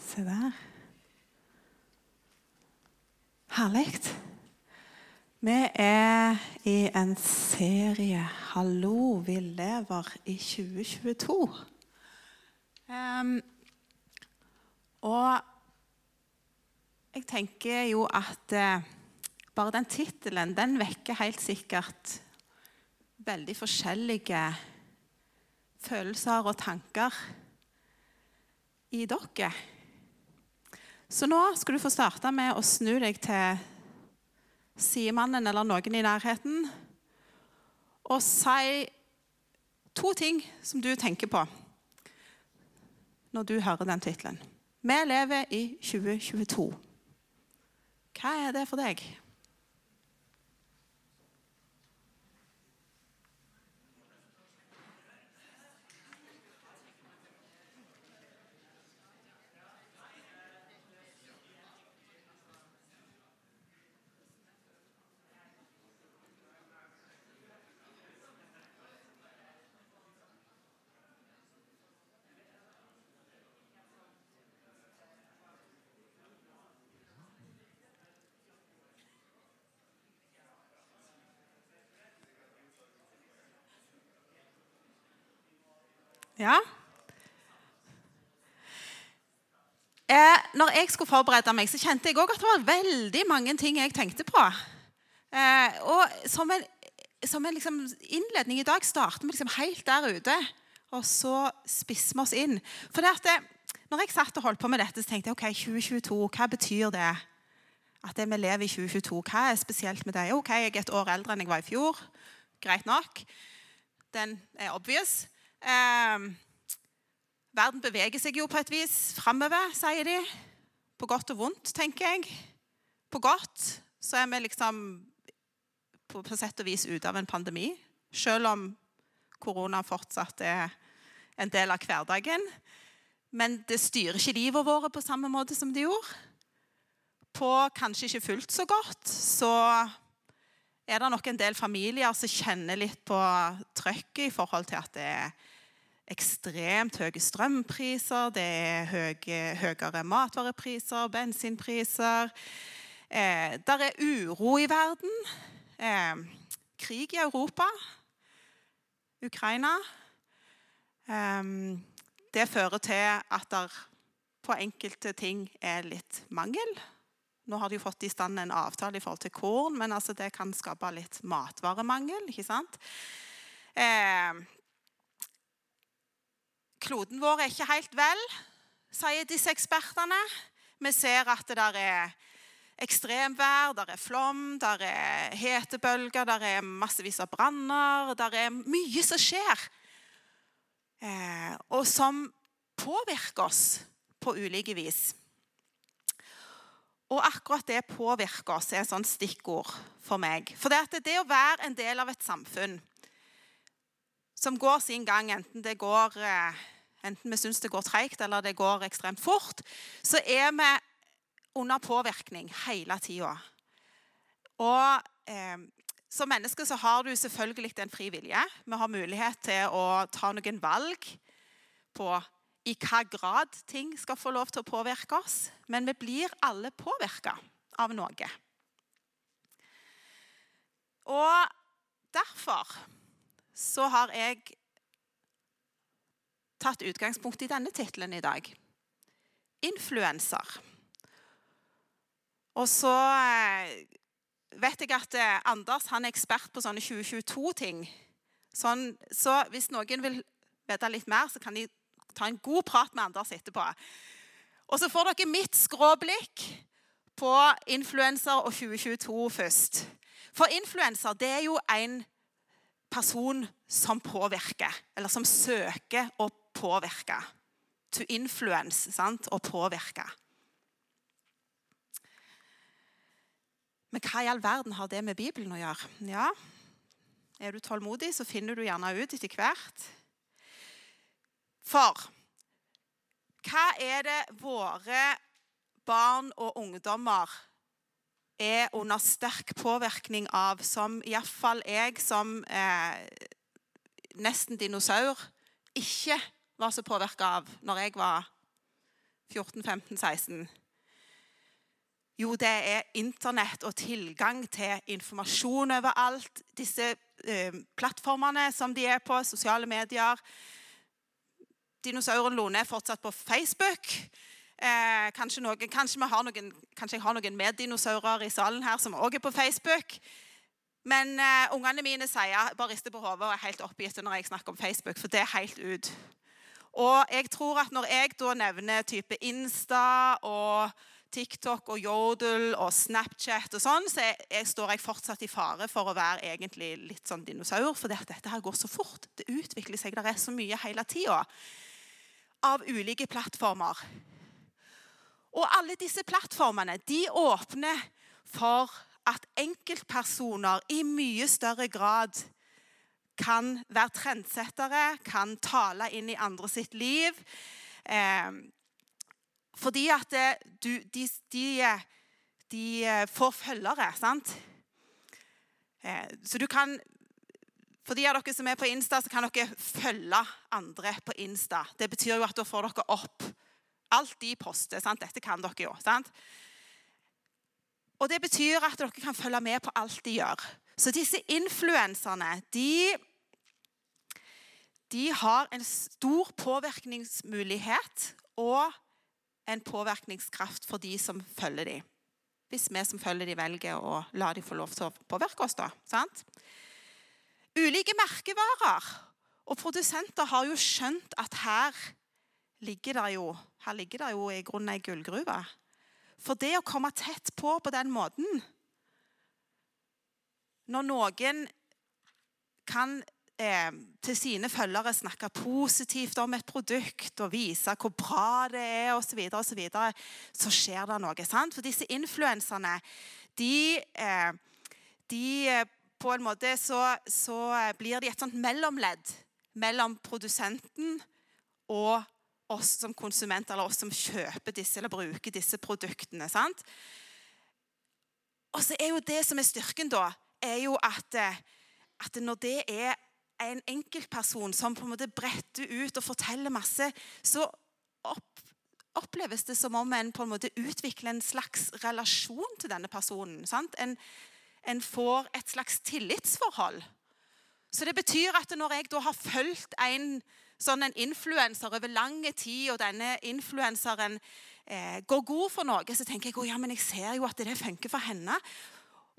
Se der. Herlig. Vi er i en serie 'Hallo, vi lever' i 2022. Um, og jeg tenker jo at uh, bare den tittelen den vekker helt sikkert veldig forskjellige følelser og tanker i dere. Så nå skal du få starte med å snu deg til sidemannen eller noen i nærheten og si to ting som du tenker på når du hører den tittelen. Vi lever i 2022. Hva er det for deg? Ja. Eh, når jeg skulle forberede meg, så kjente jeg òg at det var veldig mange ting jeg tenkte på. Eh, og som en, som en liksom innledning i dag starter vi liksom helt der ute. Og så spisser vi oss inn. For det at det, når jeg satt og holdt på med dette, så tenkte jeg ok, 2022, hva betyr det? At det vi lever i 2022, hva er spesielt med det? Ok, Jeg er et år eldre enn jeg var i fjor. Greit nok. Den er obvious. Eh, verden beveger seg jo på et vis framover, sier de. På godt og vondt, tenker jeg. På godt så er vi liksom på, på sett og vis ute av en pandemi. Selv om korona fortsatt er en del av hverdagen. Men det styrer ikke livet vårt på samme måte som det gjorde. På kanskje ikke fullt så godt så er det nok en del familier som kjenner litt på trøkket i forhold til at det er ekstremt høye strømpriser, det er høye, høyere matvarepriser, bensinpriser. Eh, der er uro i verden. Eh, krig i Europa. Ukraina. Eh, det fører til at det på enkelte ting er litt mangel. Nå har de jo fått i stand en avtale i forhold til korn, men altså det kan skape litt matvaremangel. ikke sant? Eh, kloden vår er ikke helt vel, sier disse ekspertene. Vi ser at det der er ekstremvær, der er flom, der er hetebølger, der er massevis av branner. Der er mye som skjer, eh, og som påvirker oss på ulike vis. Og akkurat det påvirker oss er et sånt stikkord for meg. For det, det å være en del av et samfunn som går sin gang, enten det går eh, enten vi syns det går treigt eller det går ekstremt fort, så er vi under påvirkning hele tida. Og eh, som menneske så har du selvfølgelig en fri vilje. Vi har mulighet til å ta noen valg på i hva grad ting skal få lov til å påvirke oss. Men vi blir alle påvirka av noe. Og derfor så har jeg tatt utgangspunkt i denne tittelen i dag. Influenser. Og så eh, vet jeg at eh, Anders han er ekspert på sånne 2022-ting. Sånn, så hvis noen vil vite litt mer, så kan de ta en god prat med Anders etterpå. Og så får dere mitt skråblikk på influenser og 2022 først. For influenser det er jo en person som påvirker, eller som søker å påvirke. To influence, sant? Å påvirke. Men hva i all verden har det med Bibelen å gjøre? Ja, Er du tålmodig, så finner du gjerne ut etter hvert. For hva er det våre barn og ungdommer er under sterk påvirkning av, som iallfall jeg som eh, nesten dinosaur ikke var så påvirka av når jeg var 14, 15, 16? Jo, det er Internett og tilgang til informasjon overalt. Disse eh, plattformene som de er på, sosiale medier. Dinosauren Lone er fortsatt på Facebook. Eh, kanskje, noen, kanskje, noen, kanskje, jeg har noen meddinosaurer i salen her som også er på Facebook. Men eh, ungene mine sier bare rister på hodet og er helt oppgitt når jeg snakker om Facebook. For det er helt ut. Og jeg tror at når jeg da nevner type Insta og TikTok og Yodel og Snapchat og sånn, så jeg, jeg står jeg fortsatt i fare for å være egentlig litt sånn dinosaur. For dette her går så fort. Det utvikler seg. Det er så mye hele tida av ulike plattformer. Og alle disse plattformene de åpner for at enkeltpersoner i mye større grad kan være trendsettere, kan tale inn i andre sitt liv. Eh, fordi at eh, du, de, de, de, eh, får følgere, sant? Eh, så du kan for de av dere som er på Insta, så kan dere følge andre på Insta. Det betyr jo at da får dere opp alt de poster. Sant? Dette kan dere jo. sant? Og det betyr at dere kan følge med på alt de gjør. Så disse influenserne, de, de har en stor påvirkningsmulighet og en påvirkningskraft for de som følger dem. Hvis vi som følger dem, velger å la dem få lov til å påvirke oss. da, sant? Ulike merkevarer. Og produsenter har jo skjønt at her ligger det jo, her ligger det jo i grunnen ei gullgruve. For det å komme tett på på den måten Når noen kan eh, til sine følgere snakke positivt om et produkt og vise hvor bra det er osv., så, og så, videre, så skjer det noe. sant? For disse influenserne, de, eh, de på en måte så, så blir de et sånt mellomledd mellom produsenten og oss som konsumenter, eller oss som kjøper disse eller bruker disse produktene. sant? Og så er jo det som er styrken, da, er jo at, at når det er en enkeltperson som på en måte bretter ut og forteller masse, så opp, oppleves det som om en på en måte utvikler en slags relasjon til denne personen. sant? En, en får et slags tillitsforhold. Så det betyr at når jeg da har fulgt en sånn en influenser over lang tid, og denne influenseren eh, går god for noe, så tenker jeg oh, ja, men jeg ser jo at det funker for henne.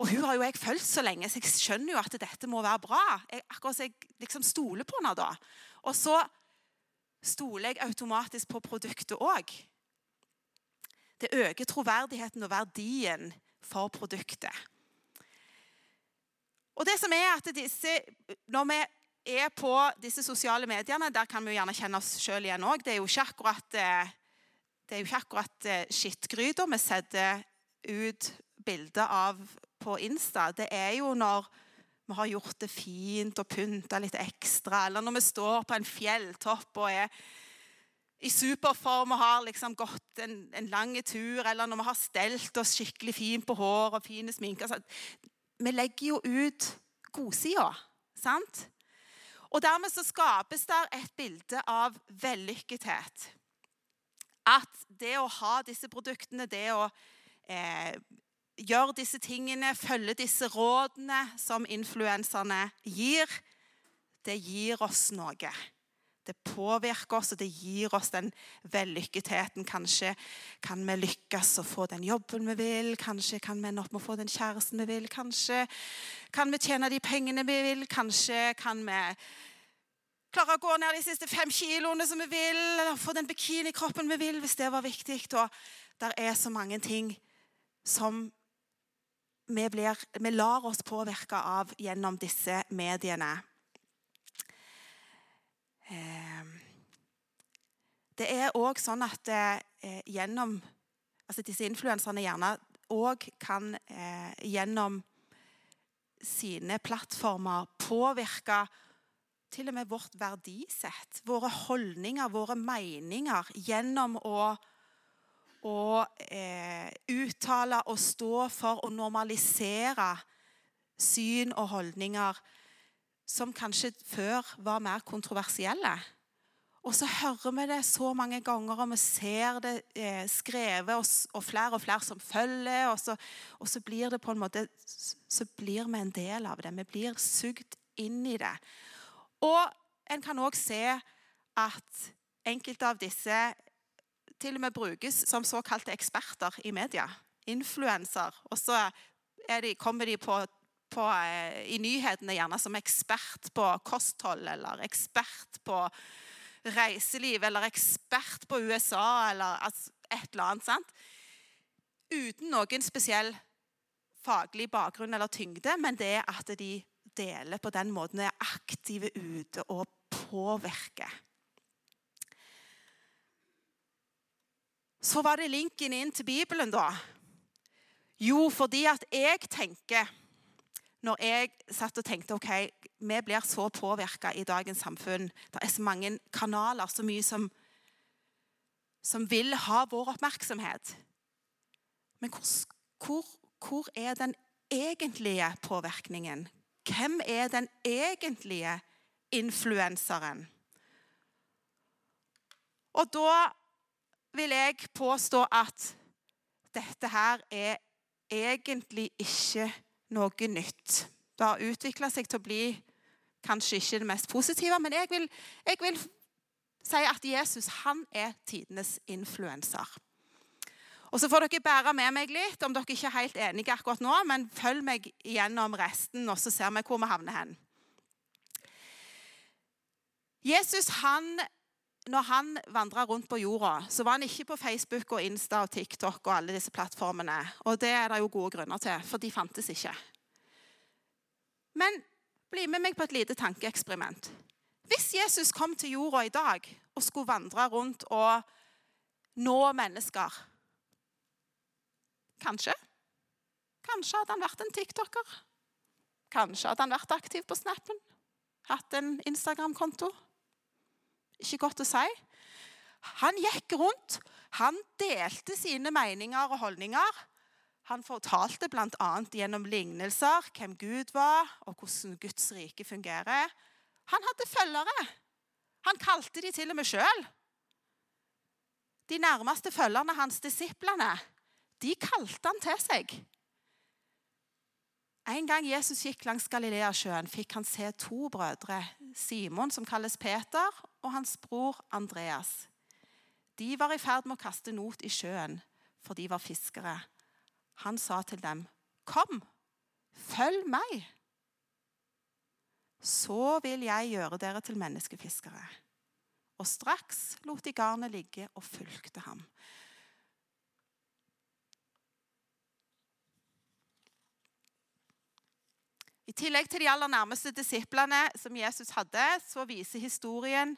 Og hun har jo jeg fulgt så lenge, så jeg skjønner jo at dette må være bra. Jeg, akkurat så jeg liksom stoler på henne da. Og så stoler jeg automatisk på produktet òg. Det øker troverdigheten og verdien for produktet. Og det som er at disse, Når vi er på disse sosiale mediene, der kan vi jo gjerne kjenne oss sjøl igjen òg. Det er jo ikke akkurat, eh, jo ikke akkurat eh, skittgryta vi setter ut bilder av på Insta. Det er jo når vi har gjort det fint og pynta litt ekstra, eller når vi står på en fjelltopp og er i superform og har liksom gått en, en lang tur, eller når vi har stelt oss skikkelig fint på hår og fine sminker. Vi legger jo ut godsida. Sant? Og dermed så skapes der et bilde av vellykkethet. At det å ha disse produktene, det å eh, gjøre disse tingene, følge disse rådene som influenserne gir, det gir oss noe. Det påvirker oss, og det gir oss den vellykketheten. Kanskje kan vi lykkes å få den jobben vi vil. Kanskje kan vi ende opp med å få den kjæresten vi vil. Kanskje kan vi tjene de pengene vi vil. Kanskje kan vi klare å gå ned de siste fem kiloene som vi vil. Eller få den bikinikroppen vi vil, hvis det var viktig. Og det er så mange ting som vi, blir, vi lar oss påvirke av gjennom disse mediene. Ehm, det er òg sånn at eh, gjennom altså Disse influenserne gjerne òg kan eh, gjennom sine plattformer påvirke til og med vårt verdisett, våre holdninger, våre meninger, gjennom å, å eh, uttale og stå for å normalisere syn og holdninger som kanskje før var mer kontroversielle. Og så hører vi det så mange ganger, og vi ser det eh, skrevet, og, og, flere og flere som følger. Og så, og så, blir det på en måte Så blir vi en del av det. Vi blir sugd inn i det. Og en kan òg se at enkelte av disse til og med brukes som såkalte eksperter i media. Influenser. Og så de, kommer de på, på, eh, i nyhetene gjerne som ekspert på kosthold eller ekspert på reiseliv eller ekspert på USA eller altså, et eller annet. sant? Uten noen spesiell faglig bakgrunn eller tyngde, men det er at de deler på den måten, er aktive ute og påvirker. Så var det linken inn til Bibelen, da. Jo, fordi at jeg tenker Når jeg satt og tenkte ok, vi blir så påvirka i dagens samfunn. Det er så mange kanaler, så mye som, som vil ha vår oppmerksomhet. Men hvor, hvor, hvor er den egentlige påvirkningen? Hvem er den egentlige influenseren? Og da vil jeg påstå at dette her er egentlig ikke noe nytt. Det har utvikla seg til å bli kanskje ikke det mest positive, men jeg vil, jeg vil si at Jesus han er tidenes influenser. Og Så får dere bære med meg litt om dere ikke er helt enige akkurat nå, men følg meg gjennom resten, og så ser vi hvor vi havner hen. Jesus han når han vandra rundt på jorda, så var han ikke på Facebook og Insta og TikTok og alle disse plattformene. Og det er det jo gode grunner til, for de fantes ikke. Men bli med meg på et lite tankeeksperiment. Hvis Jesus kom til jorda i dag og skulle vandre rundt og nå mennesker Kanskje. Kanskje hadde han vært en tiktoker. Kanskje hadde han vært aktiv på Snappen. Hatt en Instagram-konto. Ikke godt å si. Han gikk rundt. Han delte sine meninger og holdninger. Han fortalte bl.a. gjennom lignelser hvem Gud var, og hvordan Guds rike fungerer. Han hadde følgere. Han kalte de til og med sjøl. De nærmeste følgerne hans, disiplene, de kalte han til seg. En gang Jesus gikk langs Galileasjøen, fikk han se to brødre. Simon, som kalles Peter, og hans bror Andreas. De var i ferd med å kaste not i sjøen, for de var fiskere. Han sa til dem, 'Kom, følg meg.' Så vil jeg gjøre dere til menneskefiskere. Og straks lot de garnet ligge og fulgte ham. I tillegg til de aller nærmeste disiplene som Jesus hadde, så viser historien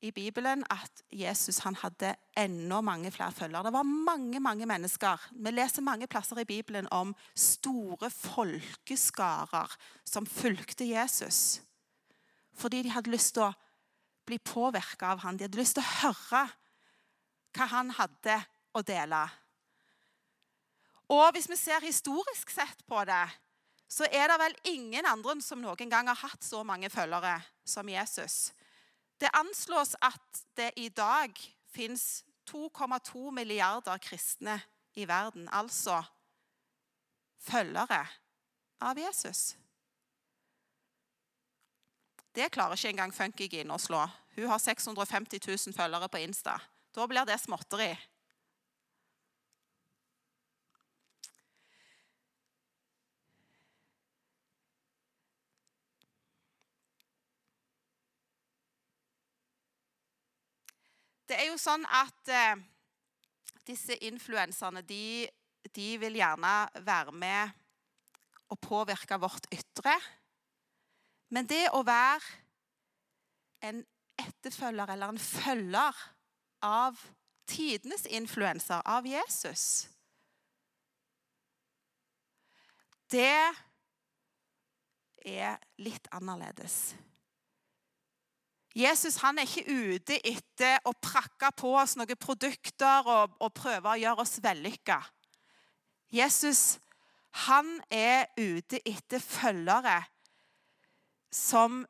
i Bibelen at Jesus hadde enda mange flere følgere. Det var mange mange mennesker. Vi leser mange plasser i Bibelen om store folkeskarer som fulgte Jesus. Fordi de hadde lyst til å bli påvirka av han. De hadde lyst til å høre hva han hadde å dele. Og hvis vi ser historisk sett på det, så er det vel ingen andre som noen gang har hatt så mange følgere som Jesus. Det anslås at det i dag fins 2,2 milliarder kristne i verden, altså følgere av Jesus. Det klarer ikke engang Funkygin å slå. Hun har 650 000 følgere på Insta. Da blir det småtteri. Det er jo sånn at eh, disse influenserne de, de, vil gjerne være med og påvirke vårt ytre. Men det å være en etterfølger eller en følger av tidenes influenser, av Jesus Det er litt annerledes. Jesus han er ikke ute etter å prakke på oss noen produkter og, og prøve å gjøre oss vellykka. Jesus han er ute etter følgere som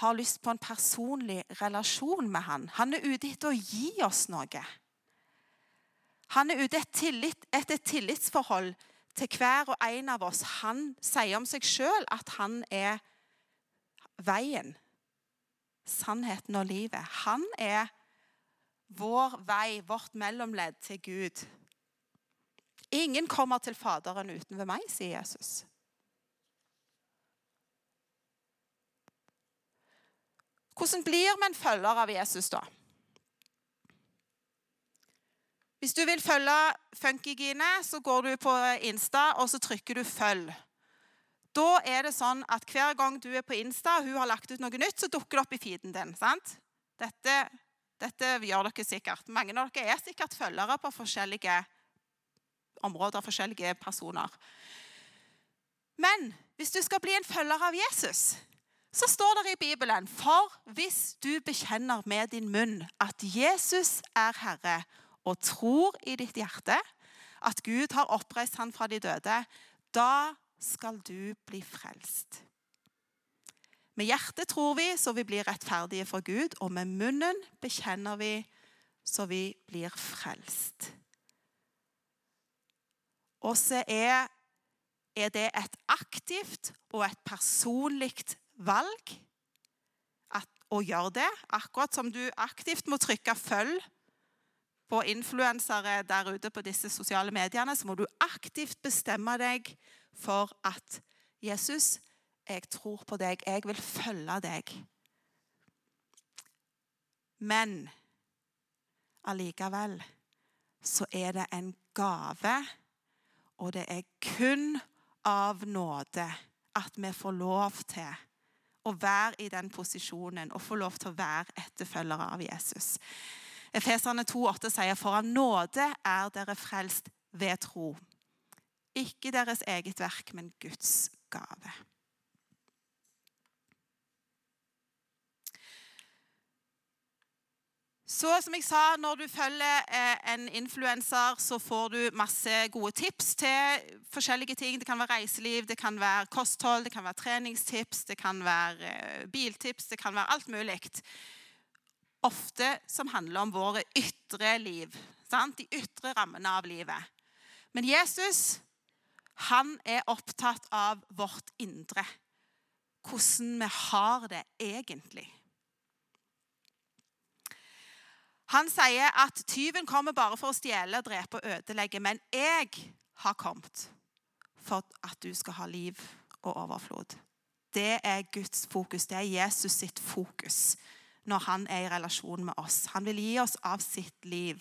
har lyst på en personlig relasjon med han. Han er ute etter å gi oss noe. Han er ute etter et, tillitsforhold til hver og en av oss. Han sier om seg sjøl at han er veien, sannheten og livet. Han er vår vei, vårt mellomledd til Gud. Ingen kommer til Faderen uten ved meg, sier Jesus. Hvordan blir vi en følger av Jesus, da? Hvis du vil følge Funkygine, så går du på Insta og så trykker du 'følg'. Da er det sånn at Hver gang du er på Insta og hun har lagt ut noe nytt, så dukker det opp i feeden din. sant? Dette, dette gjør dere sikkert. Mange av dere er sikkert følgere på forskjellige områder, forskjellige personer. Men hvis du skal bli en følger av Jesus, så står det i Bibelen For hvis du bekjenner med din munn at Jesus er Herre, og tror i ditt hjerte at Gud har oppreist han fra de døde, da skal du bli frelst. Med hjertet tror vi så vi blir rettferdige for Gud, og med munnen bekjenner vi så vi blir frelst. Og så er, er det et aktivt og et personlig valg at, å gjøre det. Akkurat som du aktivt må trykke 'følg' på influensere der ute på disse sosiale mediene, så må du aktivt bestemme deg for at Jesus, jeg tror på deg, jeg vil følge deg. Men allikevel så er det en gave, og det er kun av nåde at vi får lov til å være i den posisjonen og få lov til å være etterfølgere av Jesus. Efeserne 2,8 sier for av nåde er dere frelst ved tro. Ikke deres eget verk, men Guds gave. Så som jeg sa, Når du følger eh, en influenser, så får du masse gode tips til forskjellige ting. Det kan være reiseliv, det kan være kosthold, det kan være treningstips, det kan være eh, biltips, det kan være alt mulig ofte som handler om våre ytre liv. Sant? De ytre rammene av livet. Men Jesus han er opptatt av vårt indre. Hvordan vi har det egentlig. Han sier at tyven kommer bare for å stjele, drepe og ødelegge. Men jeg har kommet for at du skal ha liv og overflod. Det er Guds fokus. Det er Jesus sitt fokus når han er i relasjon med oss. Han vil gi oss av sitt liv.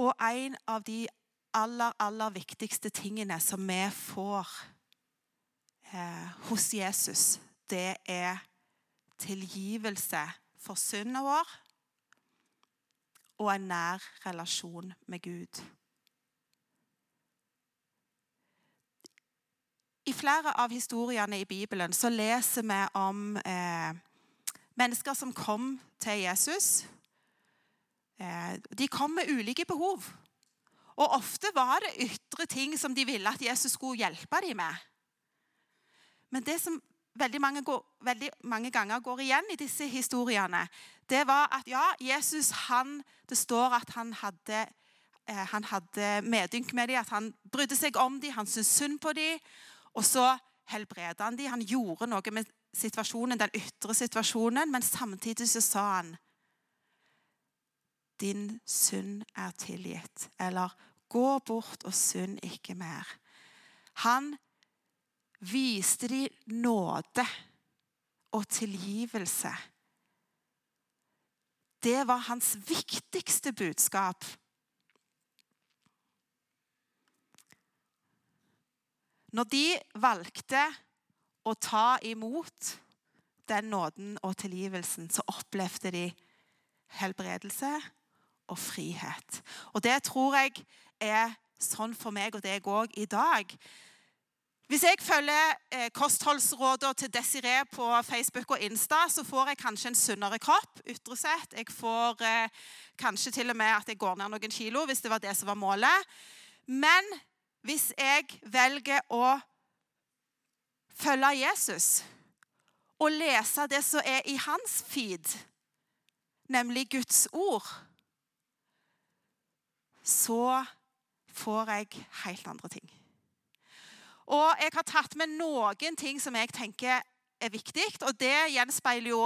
Og en av de aller, aller viktigste tingene som vi får eh, hos Jesus, det er tilgivelse for synden vår og en nær relasjon med Gud. I flere av historiene i Bibelen så leser vi om eh, mennesker som kom til Jesus. Eh, de kom med ulike behov. Og ofte var det ytre ting som de ville at Jesus skulle hjelpe dem med. Men det som veldig mange, veldig mange ganger går igjen i disse historiene, det var at ja, Jesus han, Det står at han hadde, eh, han hadde medynk med dem, at han brydde seg om dem, han syntes synd på dem. Og så helbreda han dem. Han gjorde noe med situasjonen, den ytre situasjonen, men samtidig så sa han Din synd er tilgitt. Eller gå bort og synd ikke mer. Han viste de nåde og tilgivelse. Det var hans viktigste budskap Når de valgte å ta imot den nåden og tilgivelsen, så opplevde de helbredelse og frihet. Og det tror jeg er sånn for meg og deg òg i dag. Hvis jeg følger eh, kostholdsrådene til Desiree på Facebook og Insta, så får jeg kanskje en sunnere kropp ytre sett. Jeg får eh, kanskje til og med at jeg går ned noen kilo, hvis det var det som var målet. Men hvis jeg velger å følge Jesus og lese det som er i hans feed, nemlig Guds ord, så får jeg helt andre ting. Og jeg har tatt med noen ting som jeg tenker er viktig, og det gjenspeiler jo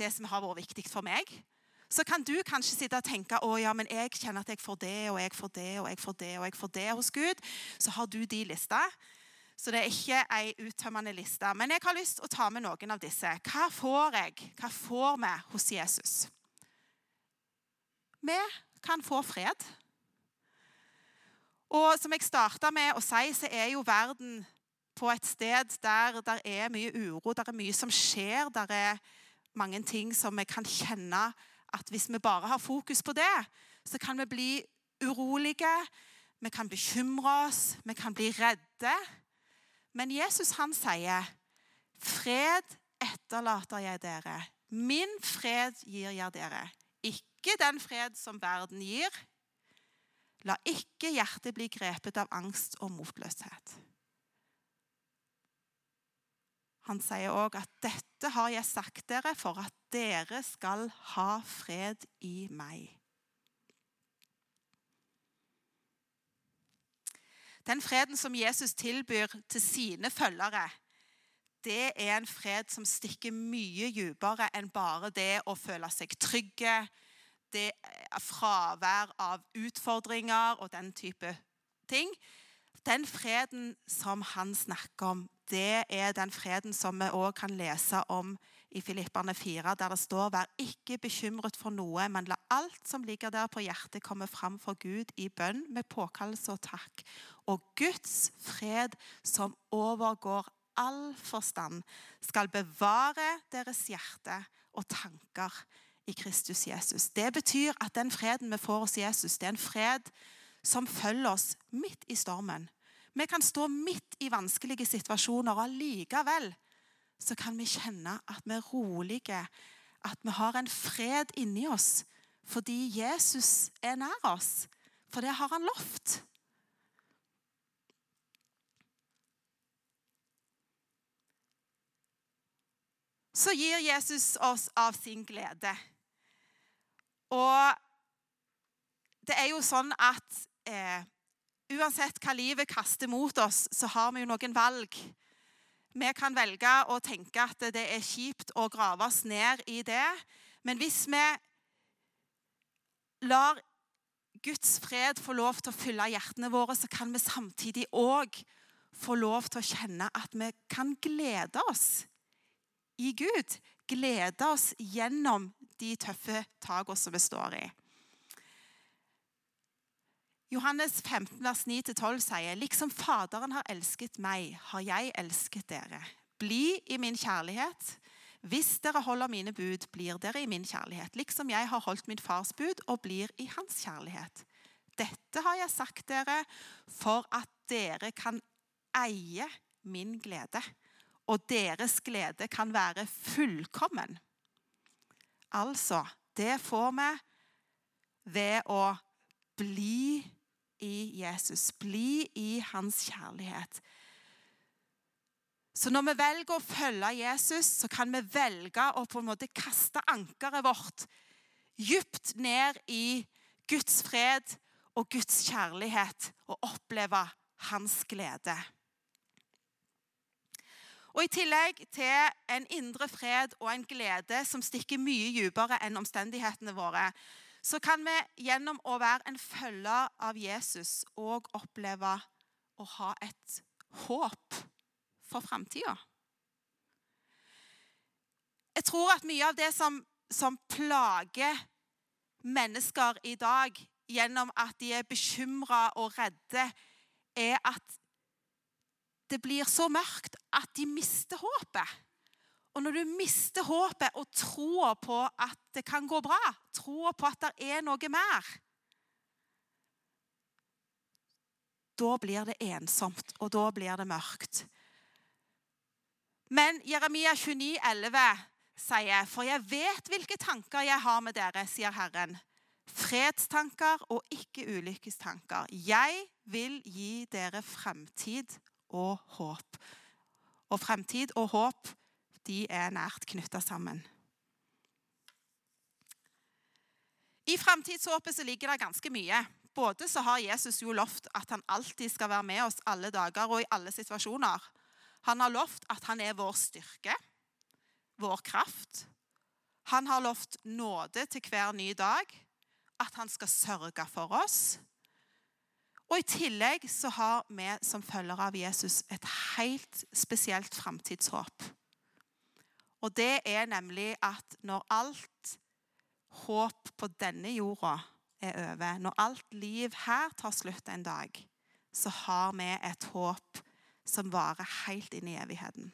det som har vært viktig for meg. Så kan du kanskje sitte og tenke å ja, men jeg kjenner at jeg får det og jeg får det og jeg får det og jeg får det hos Gud. Så har du de lista. Så det er ikke ei uttømmende liste. Men jeg har lyst til å ta med noen av disse. Hva får jeg? Hva får vi hos Jesus? Vi kan få fred. Og som jeg starta med å si, så er jo verden på et sted der det er mye uro, der er mye som skjer. Der er mange ting som vi kan kjenne at hvis vi bare har fokus på det, så kan vi bli urolige, vi kan bekymre oss, vi kan bli redde. Men Jesus han sier, 'Fred etterlater jeg dere. Min fred gir jeg dere.' Ikke den fred som verden gir, La ikke hjertet bli grepet av angst og motløshet. Han sier òg at 'dette har jeg sagt dere for at dere skal ha fred i meg'. Den freden som Jesus tilbyr til sine følgere, det er en fred som stikker mye dypere enn bare det å føle seg trygge, det er fravær av utfordringer og den type ting. Den freden som han snakker om, det er den freden som vi òg kan lese om i Filipperne 4, der det står Vær ikke bekymret for noe, men la alt som ligger der på hjertet, komme fram for Gud i bønn med påkallelse og takk. Og Guds fred, som overgår all forstand, skal bevare deres hjerte og tanker i Kristus Jesus. Det betyr at den freden vi får hos Jesus, det er en fred som følger oss midt i stormen. Vi kan stå midt i vanskelige situasjoner, og allikevel så kan vi kjenne at vi er rolige, at vi har en fred inni oss fordi Jesus er nær oss. For det har han lovt. Så gir Jesus oss av sin glede. Og det er jo sånn at eh, uansett hva livet kaster mot oss, så har vi jo noen valg. Vi kan velge å tenke at det er kjipt å grave oss ned i det. Men hvis vi lar Guds fred få lov til å fylle hjertene våre, så kan vi samtidig òg få lov til å kjenne at vi kan glede oss i Gud. Glede oss gjennom de tøffe takene som vi står i. Johannes 15, vers 9-12 sier, liksom Faderen har elsket meg, har jeg elsket dere. Bli i min kjærlighet. Hvis dere holder mine bud, blir dere i min kjærlighet, liksom jeg har holdt min fars bud og blir i hans kjærlighet. Dette har jeg sagt dere for at dere kan eie min glede, og deres glede kan være fullkommen. Altså, det får vi ved å bli i Jesus, bli i hans kjærlighet. Så når vi velger å følge Jesus, så kan vi velge å på en måte kaste ankeret vårt dypt ned i Guds fred og Guds kjærlighet og oppleve hans glede. Og I tillegg til en indre fred og en glede som stikker mye dypere enn omstendighetene våre, så kan vi gjennom å være en følger av Jesus òg oppleve å ha et håp for framtida. Jeg tror at mye av det som, som plager mennesker i dag gjennom at de er bekymra og redde, er at det blir så mørkt at de mister håpet. Og når du mister håpet og troa på at det kan gå bra, troa på at det er noe mer Da blir det ensomt, og da blir det mørkt. Men Jeremia 29, 29,11 sier, For jeg vet hvilke tanker jeg har med dere, sier Herren. Fredstanker og ikke ulykkestanker. Jeg vil gi dere fremtid og håp. Og fremtid og håp de er nært knytta sammen. I framtidshåpet så ligger det ganske mye. Både så har Jesus jo lovt at han alltid skal være med oss alle dager og i alle situasjoner. Han har lovt at han er vår styrke, vår kraft. Han har lovt nåde til hver ny dag, at han skal sørge for oss. Og I tillegg så har vi som følgere av Jesus et helt spesielt framtidshåp. Og det er nemlig at når alt håp på denne jorda er over, når alt liv her tar slutt en dag, så har vi et håp som varer helt inn i evigheten.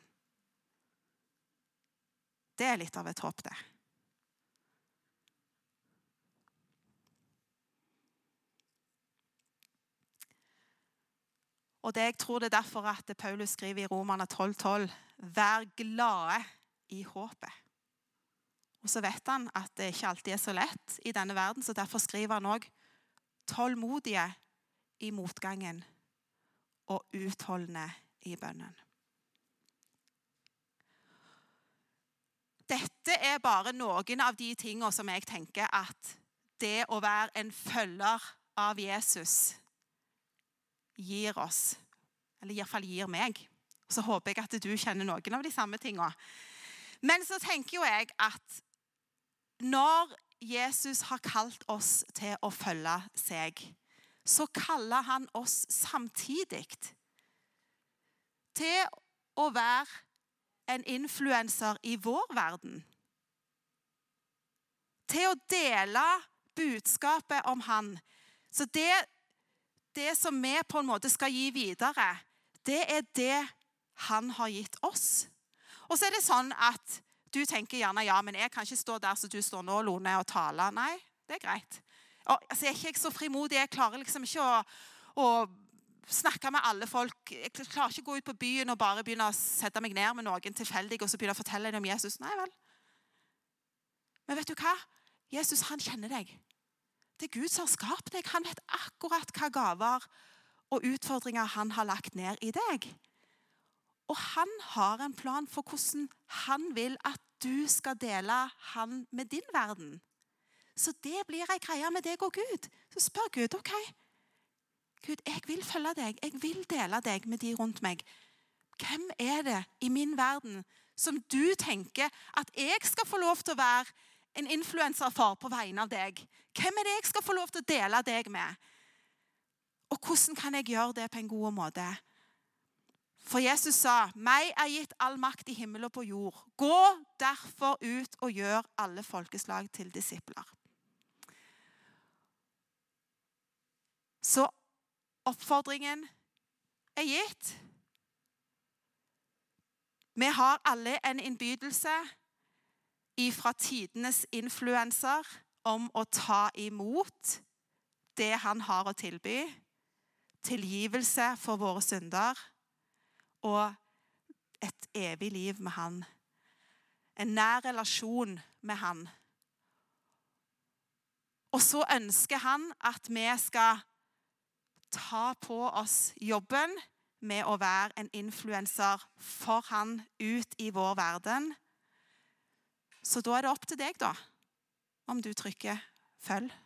Det er litt av et håp, det. Og det jeg tror det er derfor at Paulus skriver i Romerne 12,12.: 12, Vær glade i håpet. Og så vet han at det ikke alltid er så lett i denne verden, så derfor skriver han òg tålmodige i motgangen og utholdende i bønnen. Dette er bare noen av de tingene som jeg tenker at det å være en følger av Jesus gir oss. Eller iallfall gir meg. Så håper jeg at du kjenner noen av de samme tingene. Men så tenker jo jeg at når Jesus har kalt oss til å følge seg, så kaller han oss samtidig til å være en influenser i vår verden. Til å dele budskapet om han. Så det, det som vi på en måte skal gi videre, det er det han har gitt oss. Og så er det sånn at du tenker gjerne ja, men jeg kan ikke stå der som du står nå, Lone, og tale. Nei, det er greit. Og, altså, jeg er ikke så frimodig. Jeg klarer liksom ikke å, å snakke med alle folk. Jeg klarer ikke å gå ut på byen og bare begynne å sette meg ned med noen tilfeldig og så begynne å fortelle dem om Jesus. Nei vel. Men vet du hva? Jesus han kjenner deg. Det er Gud som har skapt deg. Han vet akkurat hva gaver og utfordringer han har lagt ned i deg. Og han har en plan for hvordan han vil at du skal dele han med din verden. Så det blir ei greie med deg og Gud. Så spør Gud ok, Gud, jeg vil følge deg. Jeg vil dele deg med de rundt meg. Hvem er det i min verden som du tenker at jeg skal få lov til å være en influenser for på vegne av deg? Hvem er det jeg skal få lov til å dele deg med? Og hvordan kan jeg gjøre det på en god måte? For Jesus sa, 'Meg er gitt all makt i himmel og på jord.' 'Gå derfor ut og gjør alle folkeslag til disipler.' Så oppfordringen er gitt. Vi har alle en innbydelse fra tidenes influenser om å ta imot det han har å tilby. Tilgivelse for våre synder og et evig liv med han. En nær relasjon med han. Og så ønsker han at vi skal ta på oss jobben med å være en influenser for han ut i vår verden. Så da er det opp til deg, da, om du trykker 'følg'.